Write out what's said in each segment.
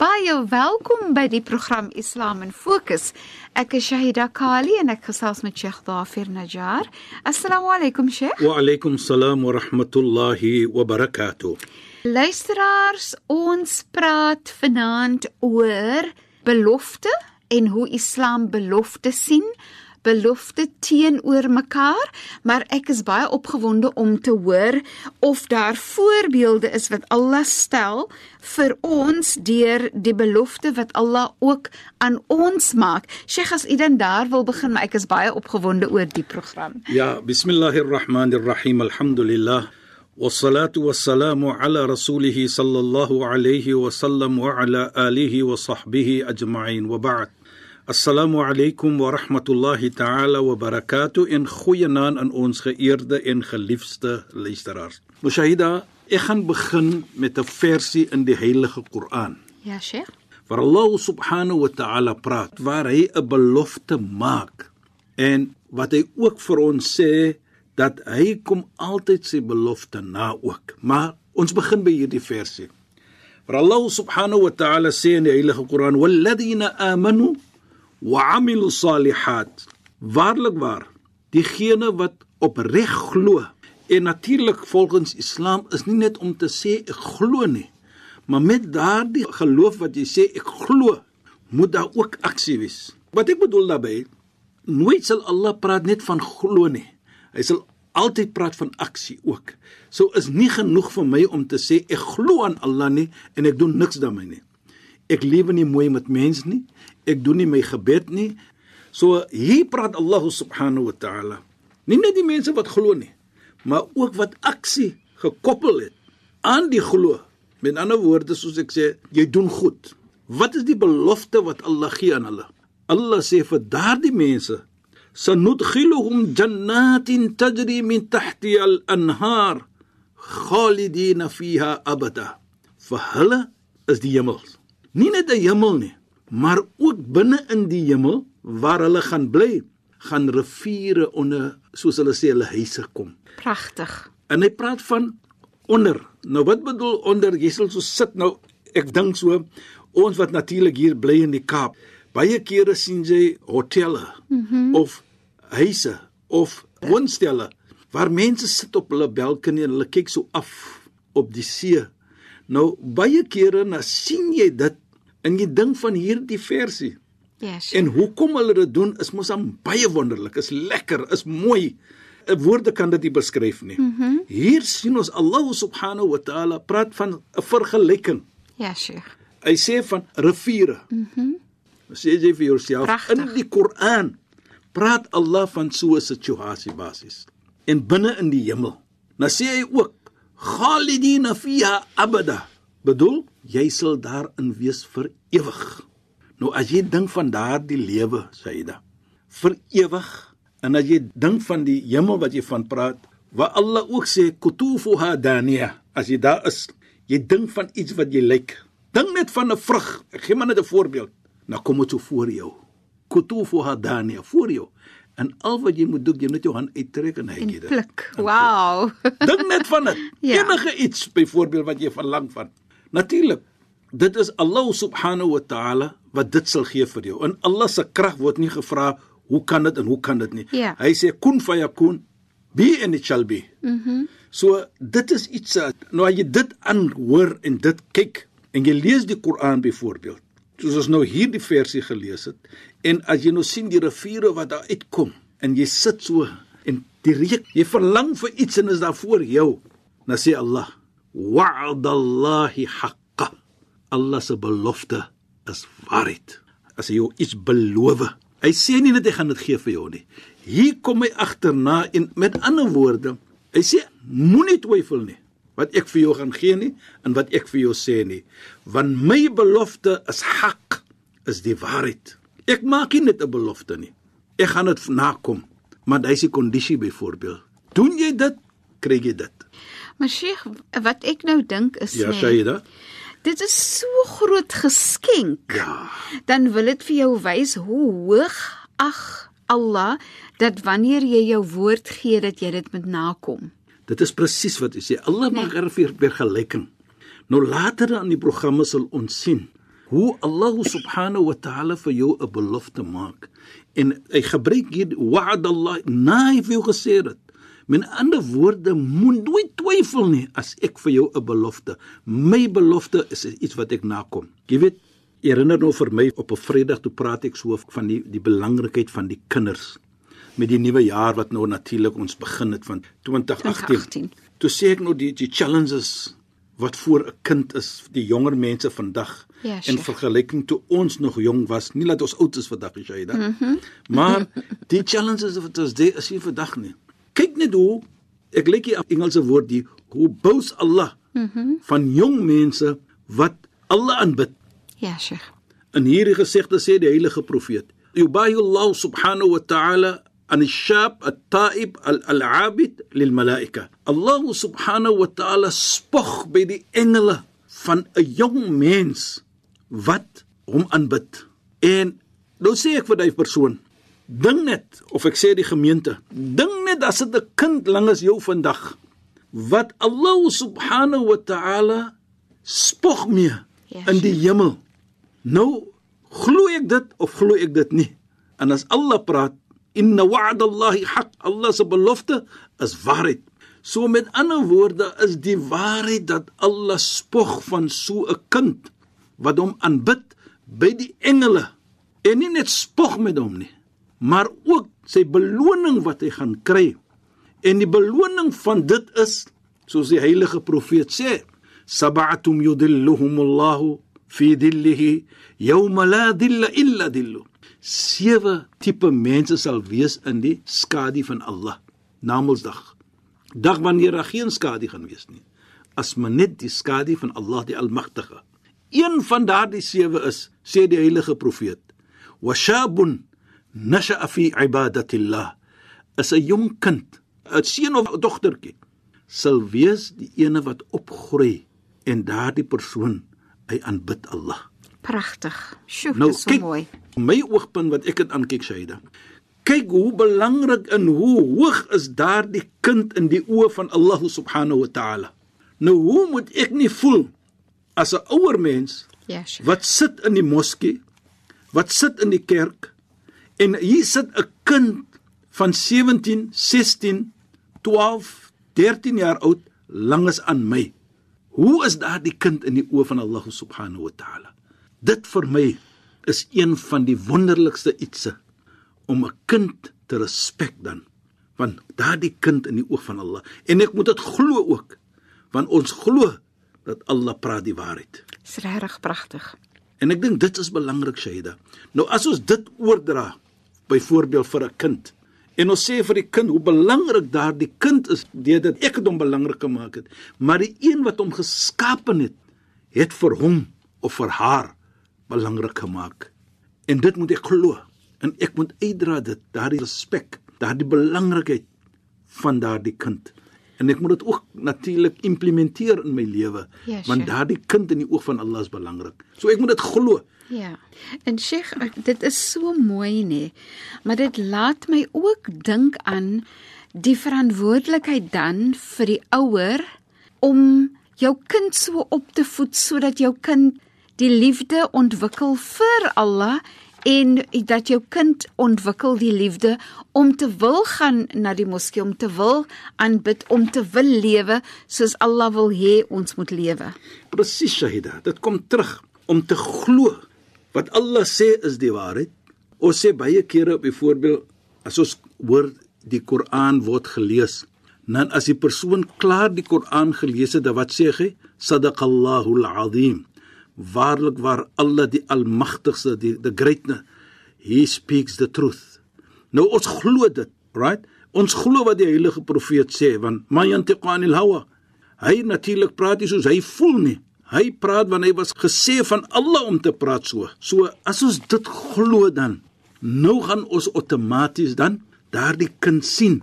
Baie welkom by die program Islam in Fokus. Ek is Shahida Kali en ek gesels met Sheikh Dafir Najjar. Assalamu alaykum Sheikh. Wa alaykum salaam wa rahmatullahi wa barakatuh. Luisteraars, ons praat vanaand oor belofte en hoe Islam belofte sien belofte teenoor mekaar, maar ek is baie opgewonde om te hoor of daar voorbeelde is wat Allah stel vir ons deur die belofte wat Allah ook aan ons maak. Sheikh as u dan daar wil begin, maar ek is baie opgewonde oor die program. Ja, bismillahirrahmanirrahim. Alhamdulillah. والصلاه والسلام على رسوله صلى الله عليه وسلم وعلى اله وصحبه اجمعين وبعد Assalamu alaykum wa rahmatullahi ta'ala wa barakatuh en goeienaand aan ons geëerde en geliefde luisteraars. Mushahida, ek gaan begin met 'n versie in die Heilige Koran. Ja, Sheikh. Waar Allah subhanahu wa ta'ala praat waar hy 'n belofte maak en wat hy ook vir ons sê dat hy kom altyd sy belofte na ook. Maar ons begin by hierdie versie. Waar Allah subhanahu wa ta'ala sê in die Heilige Koran: "Walladheena amanu wa amilu salihat. Waarlik waar diegene wat opreg glo. En natuurlik volgens islam is nie net om te sê ek glo nie maar met daardie geloof wat jy sê ek glo moet daar ook aksie wees. Wat ek bedoel daarmee nooit sal Allah praat net van glo nie. Hy sal altyd praat van aksie ook. So is nie genoeg vir my om te sê ek glo aan Allah nie en ek doen niks daarmee nie. Ek lewe nie mooi met mense nie ek doen nie my gebed nie. So hier praat Allah subhanahu wa ta'ala. Nie net die mense wat glo nie, maar ook wat aksie gekoppel het aan die glo. Met ander woorde soos ek sê, jy doen goed. Wat is die belofte wat Allah gee aan hulle? Allah sê vir daardie mense, sanudkhiluhum jannatin tajri min tahtiha al-anhar khalidina fiha abada. Vir hulle is die hemel. Nie net 'n hemel nie, maar ook binne in die hemel waar hulle gaan bly, gaan riviere onder soos hulle sê hulle huise kom. Pragtig. En hy praat van onder. Nou wat bedoel onder? Jy sal so sit nou, ek dink so ons wat natuurlik hier bly in die Kaap. Baie kere sien jy hotelle mm -hmm. of huise of woonstelle waar mense sit op hulle balkonie en hulle kyk so af op die see. Nou baie kere na sien jy dit En jy dink van hierdie versie. Yes. En hoekom hulle dit doen is mos aan baie wonderlik, is lekker, is mooi. Woorde kan dit nie beskryf nie. Mm -hmm. Hier sien ons Allah subhanahu wa ta'ala praat van 'n vergelyking. Ja, Sheikh. Hy sê van riviere. Mhm. Mm sê jy vir jouself Prachtig. in die Koran praat Allah van so 'n situasie basies. En binne in die hemel. Nou sê hy ook Khalidina fiha abada. Bedoel jy sal daarin wees vir ewig. Nou as jy dink van daardie lewe, Saida, vir ewig en as jy dink van die hemel wat jy van praat, waar Allah ook sê kutufuha daniya, as jy daar is, jy dink van iets wat jy lyk. Dink net van 'n vrug. Ek gee maar net 'n voorbeeld. Nou kom dit so voor jou. Kutufuha daniya voor jou. En al wat jy moet doen, jy moet jou hand uittrek en hy gee dit. Pluk. Wow. Dink net van dit. Ja. Enige iets byvoorbeeld wat jy verlang van. Natuurlik. Dit is Allah subhanahu wa ta'ala wat dit sal gee vir jou. En Allah se krag word nie gevra hoe kan dit en hoe kan dit nie. Ja. Hy sê kun fayakun be and it shall be. Mhm. Mm so dit is iets uh, nou as jy dit aanhoor en dit kyk en jy lees die Koran byvoorbeeld. Soos ons nou hierdie versie gelees het en as jy nou sien die riviere wat daar uitkom en jy sit so en die reuk, jy verlang vir iets en is daar voor jou. Dan sê Allah wa'dallahi haqqa. Allah se belofte is waarheid. as hy jou iets beloof. Hy sê nie net hy gaan dit gee vir jou nie. Hier kom hy agterna en met ander woorde, hy sê moenie twyfel nie wat ek vir jou gaan gee nie en wat ek vir jou sê nie, want my belofte is hak, is die waarheid. Ek maak nie net 'n belofte nie. Ek gaan dit nakom, maar dis die kondisie byvoorbeeld. Doen jy dit, kry jy dit. Maar Sheikh, wat ek nou dink is Ja, nee, Shaida. dit is so groot geskenk. Ja. Dan wil dit vir jou wys hoe hoog ag Allah dat wanneer jy jou woord gee dat jy dit moet nakom. Dit is presies wat hy sê. Allah maak er weer vergelyking. Nou later in die programme sal ons sien hoe Allah subhanahu wa ta'ala vir jou 'n belofte maak. En hy gebruik hier wa'ad Allah, na hy vir jou gesê het. Met ander woorde, moet nooit twyfel nie as ek vir jou 'n belofte. My belofte is iets wat ek nakom. Jy weet, herinner nou vir my op 'n Vrydag toe praat ek so van die die belangrikheid van die kinders met die nuwe jaar wat nou natuurlik ons begin het van 2018. 2018. Toe sê ek nou die die challenges wat voor 'n kind is, die jonger mense vandag Ja, in vergelyking toe ons nog jong was, nie dat ons oud is vandag, Shaida. Mm -hmm. Maar die challenges wat ons dit is nie vandag nie. Net hoe ek lyk hier op Engelse woord die hoe boos Allah mm -hmm. van jong mense wat Allah aanbid. Ja, Sheikh. In hierdie gesegde sê die heilige profeet: "Yubahi Allah subhanahu wa ta'ala an ash-shab at-ta'ib al-'abid lil-mala'ika." Allah subhanahu wa ta'ala spog by die engele van 'n jong mens wat hom aanbid. En nou sê ek vir daai persoon, ding net of ek sê die gemeente, ding net as dit 'n kind langs jou vandag wat Allah subhanahu wa ta'ala spog mee Ja, in die hemel. Nou glo ek dit of glo ek dit nie? En as Allah praat, inna wa'da Allahi haq, Allah se belofte is waarheid. So met ander woorde is die waarheid dat Allah spog van so 'n kind wat hom aanbid by die engele en nie net spog met hom nie, maar ook sy beloning wat hy gaan kry. En die beloning van dit is soos die heilige profeet sê, sab'atum yudilluhumullahu fi dhillihi yawma la dhilla illa dhillu. Sewe tipe mense sal wees in die skadu van Allah, Namedsdag. Dag wanneer daar geen skadu gaan wees nie, as maar net die skadu van Allah die Almagtige. Een van daardie sewe is, sê die heilige profeet, washabun nasha'a fi ibadatillah. Is 'n jong kind, 'n seun of dogtertjie sal wees die ene wat opgroei en daardie persoon hy aanbid Allah. Pragtig. Sjoe, Nou dis so kyk, mooi. my oogpunt wat ek dit aankyk Shaida. Kyk hoe belangrik en hoe hoog is daardie kind in die oë van Allah subhanahu wa ta'ala. Nou hoe moet ek nie voel as 'n ouer mens Ja, Sheikh. wat sit in die moskee, wat sit in die kerk en hier sit 'n kind van 17, 16, 12, 13 jaar oud langs aan my. Hoe is daardie kind in die oë van Allah subhanahu wa ta'ala? Dit vir my is een van die wonderlikste ietsie om 'n kind te respek dan want daardie kind in die oog van Allah en ek moet dit glo ook want ons glo dat Allah praat die waarheid. Dis regtig pragtig. En ek dink dit is belangrik Shaida. Nou as ons dit oordra byvoorbeeld vir 'n kind en ons sê vir die kind hoe belangrik daardie kind is deurdat ek dit hom belangrik gemaak het, maar die een wat hom geskapen het, het vir hom of vir haar belangrik gemaak. En dit moet ek glo en ek moet uitdra dit daardie respek, daardie belangrikheid van daardie kind. En ek moet dit ook natuurlik implementeer in my lewe, Ja, want daardie kind in die oog van Allah is belangrik. So ek moet dit glo. Ja. En Sheikh, dit is so mooi nê. Maar dit laat my ook dink aan die verantwoordelikheid dan vir die ouer om jou kind so op te voed sodat jou kind die liefde ontwikkel vir Allah en dat jou kind ontwikkel die liefde om te wil gaan na die moskee om te wil aanbid om te wil lewe soos Allah wil hê ons moet lewe. Presies Shahida, dit kom terug om te glo wat Allah sê is die waarheid. Ons sê baie kere byvoorbeeld as ons hoor die Koran word gelees, dan as die persoon klaar die Koran gelees het, dan wat sê hy? Sadaqallahu al-azim. waarlik waar Allah die almagtigste die the greatness he speaks the truth nou ons glo dit right ons glo wat die heilige profeet sê want mayantiqanil hawa hy natuurlik praat nie soos hy voel nie hy praat wanneer hy was gesê van Allah om te praat so so as ons dit glo dan nou gaan ons outomaties dan daardie kind sien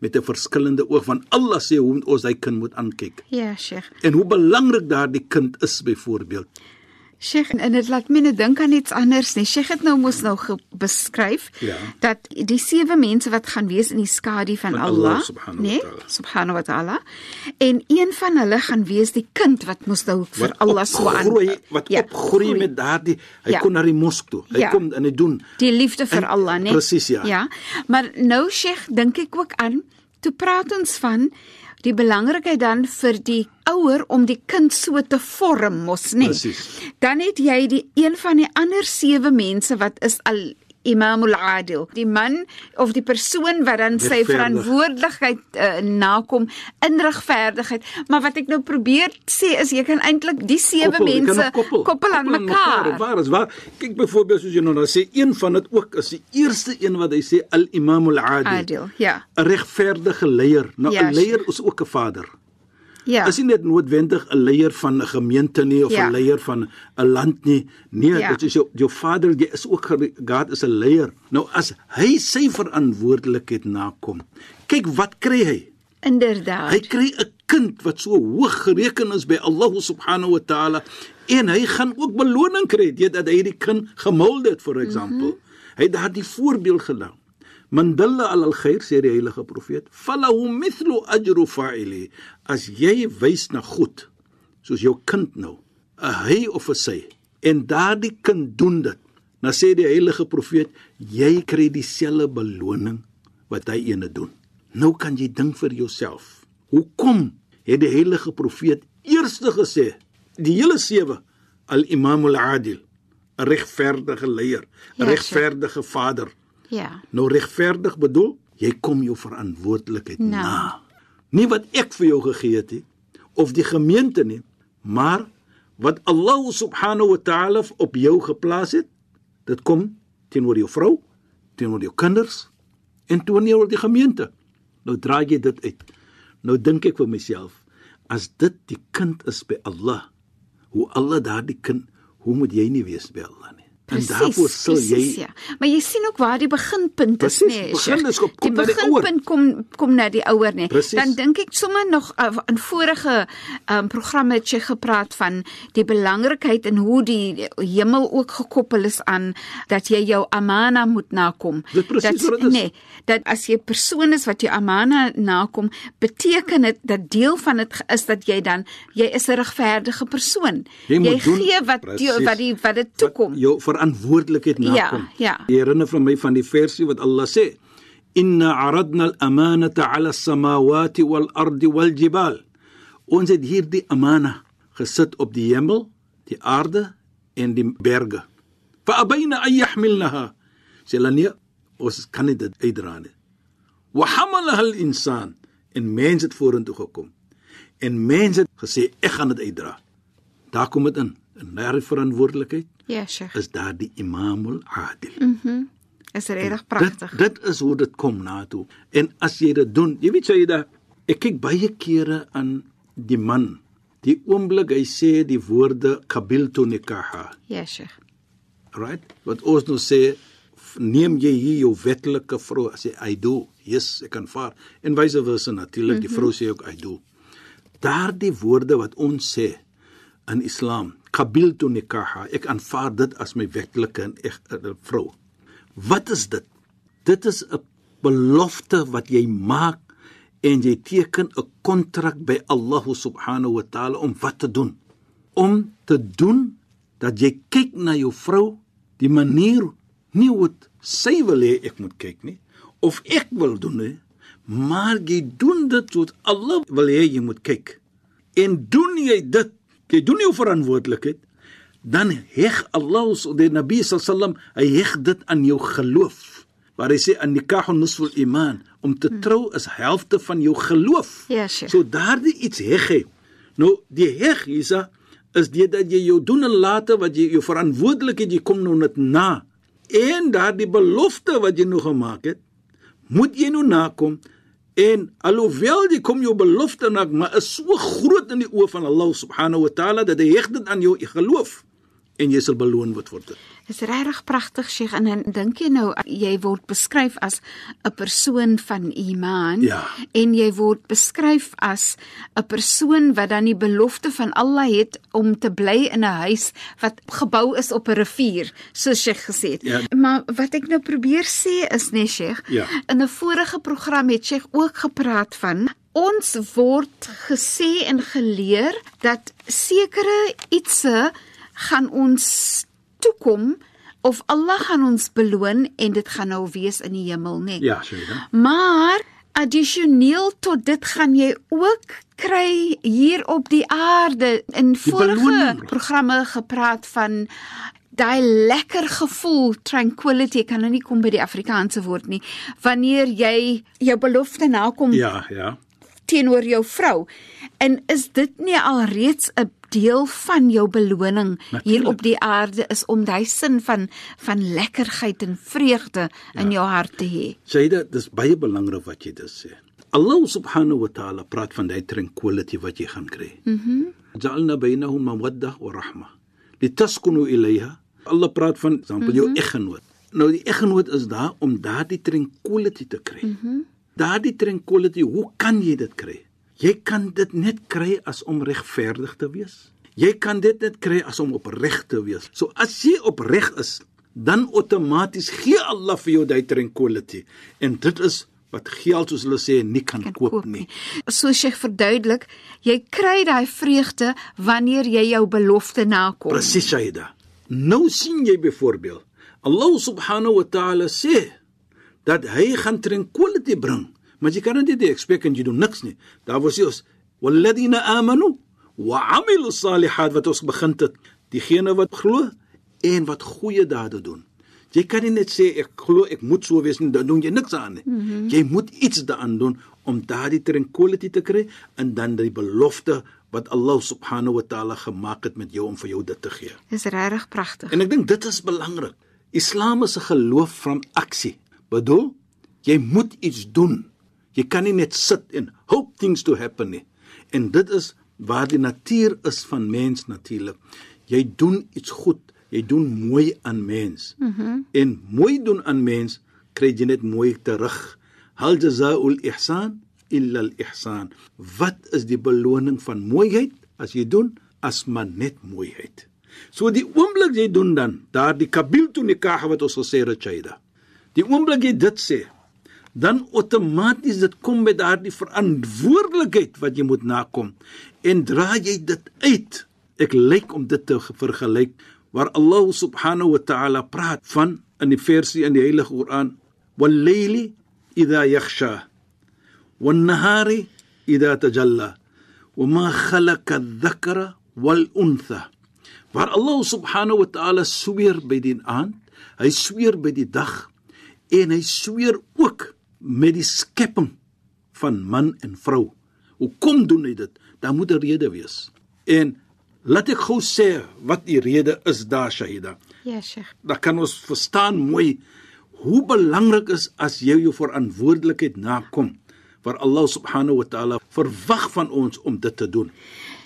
met 'n verskillende oog van Allah sê hoe ons hy kind moet aankyk. Ja, Sheikh. En hoe belangrik daardie kind is byvoorbeeld. Sheikh, en dit laat my net dink aan iets anders nie. Sheikh het nou mos nou beskryf Ja. dat die sewe mense wat gaan wees in die skadu van, Van Allah, Allah subhanahu wa nee, ta'ala. subhanahu wa ta'ala. En een van hulle gaan wees die kind wat mos nou vir Allah so aan opgroei, wat Ja, opgroei groei. met daardie hy Ja. kon na die mosk toe. Hy Ja. kom en hy doen die liefde vir En- Allah, né? presies, ja. Ja. Maar nou Sheikh, dink ek ook aan toe praat ons van die belangrikheid dan vir die ouer om die kind so te vorm mos, né? Presies. Dan het jy die een van die ander sewe mense wat is al Imam al-Adil, die man of die persoon wat dan sy verantwoordelikheid uh, nakom in regverdigheid. Maar wat ek nou probeer sê is jy kan eintlik die sewe Koppel, mense koppel, koppel aan mekaar. Waar is waar? Kyk byvoorbeeld soos jy nou daar sê een van dit ook is die eerste een wat hy sê al-Imam al-Adil. Adil, ja. 'n regverdige leier. Nou 'n Ja, leier is ook 'n vader. Ja. Is nie net noodwendig 'n leier van 'n gemeente nie of 'n Ja. leier van 'n land nie. Nee, Ja. dit is jou jou vader, jy is ook God is 'n leier. Nou as hy sy verantwoordelikheid nakom. Kyk wat kry hy? Inderdaad. Hy kry 'n kind wat so hoog gereken is by Allah subhanahu wa taala en hy gaan ook beloning kry deurdat hy die kind gemolde het for example. Mm -hmm. Hy het daardie voorbeeld gelang. Man dalla ala al-khair sê die heilige profeet, falahu mithlu ajru fa'ili. As jy wys na goed, soos jou kind nou, 'n hy of 'n sy, en daardie kind doen dit, dan sê die heilige profeet, jy kry dieselfde beloning wat hy ene doen. Nou kan jy dink vir jouself. Hoekom het die heilige profeet eerste gesê die hele sewe al-Imam al-Adil, 'n regverdige leier, 'n Ja, regverdige vader. Ja. Nou regverdig bedoel, jy kom jou verantwoordelikheid Nou. na. Nie wat ek vir jou gegee het nie of die gemeente nie, maar wat Allah subhanahu wa ta'ala op jou geplaas het. Dit kom teenoor jou vrou, teenoor jou kinders en teenoor die gemeente. Nou draai jy dit uit. Nou dink ek vir myself, as dit die kind is by Allah, hoe Allah daardie kind, hoe moet jy nie wees by Allah nie? En daarvoor sal jy precies, ja. Maar jy sien ook waar die beginpunt is, Precies, nee. begin is kom- kom die na die ouer. beginpunt kom kom na die ouer, nee. Precies. Dan dink ek sommer nog uh, in vorige um, programme het jy gepraat van die belangrikheid en hoe die hemel ook gekoppel is aan dat jy jou amana moet nakom. Dis presies wat dit is. Nee, dat as jy 'n persoon is wat jou amana nakom, beteken dit dat deel van dit is dat jy dan jy is 'n regverdige persoon. Jy doen- gee wat die, wat die wat dit toekom. Wat jou verantwoordelikheid Ja, nakom. ja. Jy herinner van my van die versie wat Allah sê: "Inna aradna al-amanata 'ala as-samawati wal-ardi wal-jibal." Ons het hier die amana gesit op die hemel, die aarde en die berge. Fa abayna an yahmilnaha. Sê hulle nee, ons kan nie dit uitdra nie. Wa hamalaha al-insan en mens het vorentoe gekom. En mens het gesê ek gaan dit uitdra. Daar kom dit in. En daardie verantwoordelikheid Ja, Sheikh. is daar die Imamul Adil. Is regtig pragtig. Dit dit is hoe dit kom na toe. En as jy dit doen, jy weet dat ek kyk baie kere aan die man. Die oomblik hy sê die woorde qabiltu nikaha, Ja, Sheikh. right? Wat ons nou sê, neem jy hier jou wetlike vrou as jy I do. Yes, ek aanvaar. En vice versa natuurlik, mm -hmm. die vrou sê ook I do. Daardie woorde wat ons sê in Islam, qabiltu nikaha, ek aanvaar dit as my wetlike en ek vrou. Wat is dit? Dit is 'n belofte wat jy maak en jy teken 'n kontrak by Allah subhanahu wa taala om wat te doen? Om te doen dat jy kyk na jou vrou die manier nie wat sy wil hê ek moet kyk nie of ek wil doen nie, maar jy doen dit wat Allah wil hê jy moet kyk. En doen jy dit, jy doen jou verantwoordelikheid, dan heg Allah so die Nabi sallam, hy heg dit aan jou geloof. Waar hy sê an nikahu nusful iman, om te trou is helfte van jou geloof. Ja, Sheikh. So daardie iets heg hy. Nou die heg hiersa is dit dat jy jou doen en late wat jy jou verantwoordelikheid jy kom nou net na. En daardie belofte wat jy nou gemaak het, moet jy nou nakom. En alhoewel jy kom jou belofte na, maar is so groot in die oë van Allah subhanahu wa taala dat hy heg dit aan jou geloof en jy sal beloon word vir dit. Dis regtig pragtig Sheikh en dan dink jy nou jy word beskryf as 'n persoon van iman Ja. en jy word beskryf as 'n persoon wat dan die belofte van Allah het om te bly in 'n huis wat gebou is op 'n rivier soos Sheikh gesê het. Ja. Maar wat ek nou probeer sê is nee Sheikh, Ja. in 'n vorige program het Sheikh ook gepraat van ons word gesê en geleer dat sekere ietsie gaan ons toekom of Allah gaan ons beloon en dit gaan nou wees in die hemel, nê? Nee. Ja, Shaida. Maar addisioneel tot dit gaan jy ook kry hier op die aarde in vorige beloning. programme gepraat van daai lekker gevoel tranquility ek kan nou nie kom by die Afrikaanse woord nie wanneer jy jou belofte nakom Ja, ja. teenoor jou vrou. En is dit nie alreeds 'n deel van jou beloning hier Natuurlijk. op die aarde is om daai sin van van lekkerheid en vreugde ja. in jou hart te hê? Shaida, dis baie belangrik wat jy dis sê. Allah subhanahu wa ta'ala praat van die tranquility wat jy gaan kry. Mhm. Mm Ja'alna bainahum mawadda wa rahma. Litaskunu ilayha. Allah praat van example mm -hmm. jou eggenoot. Nou die eggenoot is daar om daardie tranquility te kry. Mhm. Mm daardie tranquility, hoe kan jy dit kry? Jy kan dit net kry as om regverdig te wees. Jy kan dit net kry as om opreg te wees. So as jy opreg is, dan outomaties gee Allah vir jou daai tranquility. En dit is wat geld soos hulle sê nie kan, kan koop, koop nie. Soos jy verduidelik, jy kry daai vreugde wanneer jy jou belofte nakom. Presies, Shaida. Nou sien jy byvoorbeeld Allah subhanahu wa ta'ala sê dat hy gaan tranquility bring. Maar jy kan dit nie expect en jy doen niks nie. Daar was ons walladina amanu wa amilu salihat wat ons begin het. Diegene wat glo en wat goeie dade doen. Jy kan nie net sê ek glo ek moet so wees nie, dan doen jy niks aan nie. Mm -hmm. Jy moet iets daaraan doen om daardie tranquility te kry en dan die belofte wat Allah subhanahu wa taala gemaak het met jou om vir jou dit te gee. Dis regtig pragtig. En ek dink dit is belangrik. Islam is 'n geloof van aksie. Bedoel, jy moet iets doen. Jy kan nie net sit en hope things to happen nie. En dit is waar die natuur is van mens natuurlik. Jy doen iets goed, jy doen mooi aan mens. Mm -hmm. En mooi doen aan mens kry jy net mooi terug. Hal jazaa'ul ihsan illa al ihsan. Wat is die beloning van mooiheid as jy doen as maar net mooiheid? So die oomblik jy doen dan daardie kabil tu nikah wat ons gesê het Chaida. Die oomblik jy dit sê, dan outomaties dit kom met daardie verantwoordelikheid wat jy moet nakom en dra jy dit uit. Ek lyk om dit te vergelyk waar Allah subhanahu wa ta'ala praat van in die versie in die Heilige Koran, "Wal-layli idha yakhsha, wan-nahari idha tajalla, wama khalaqa adh-dhakara wal-untha." Waar Allah subhanahu wa ta'ala sweer by die aand, hy sweer by die dag en hy sweer ook met die skepping van man en vrou. Hoekom doen hy dit? Daar moet 'n rede wees. En laat ek gou sê wat die rede is daar Shahida. Ja, Sheikh. Dan kan ons verstaan mooi hoe belangrik is as jy jou verantwoordelikheid nakom waar Allah subhanahu wa ta'ala verwag van ons om dit te doen.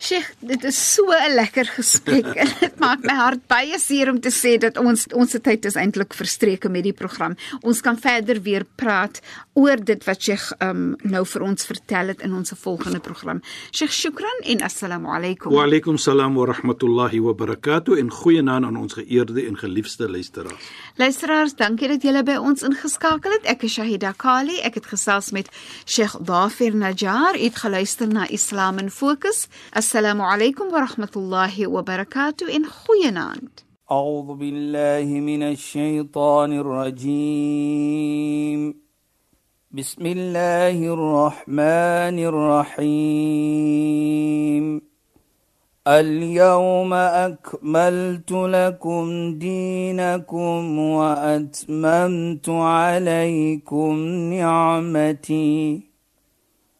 Sheikh, dit is so 'n lekker gesprek. dit maak my hart baie seer om te sê dat ons ons tyd is eintlik verstreke met die program. Ons kan verder weer praat oor dit wat Sheikh um, nou vir ons vertel het in ons volgende program. Sheikh, shukran en assalamu alaykum. Wa alaykum salaam wa rahmatullahi wa barakatuh en goeienaand aan ons geëerde en geliefde luisteraars. Luisteraars, dankie dat julle by ons ingeskakel het. Ek is Shahida Kali. Ek het gesels met Sheikh Dafir Najjar. Het geluister na Islam in Fokus. Assalamu alaykum wa rahmatullahi wa barakatuh en goeienaand. أعوذ بالله من الشيطان الرجيم. بسم الله الرحمن الرحيم. اليوم أكملت لكم دينكم وأتممت عليكم نعمتي.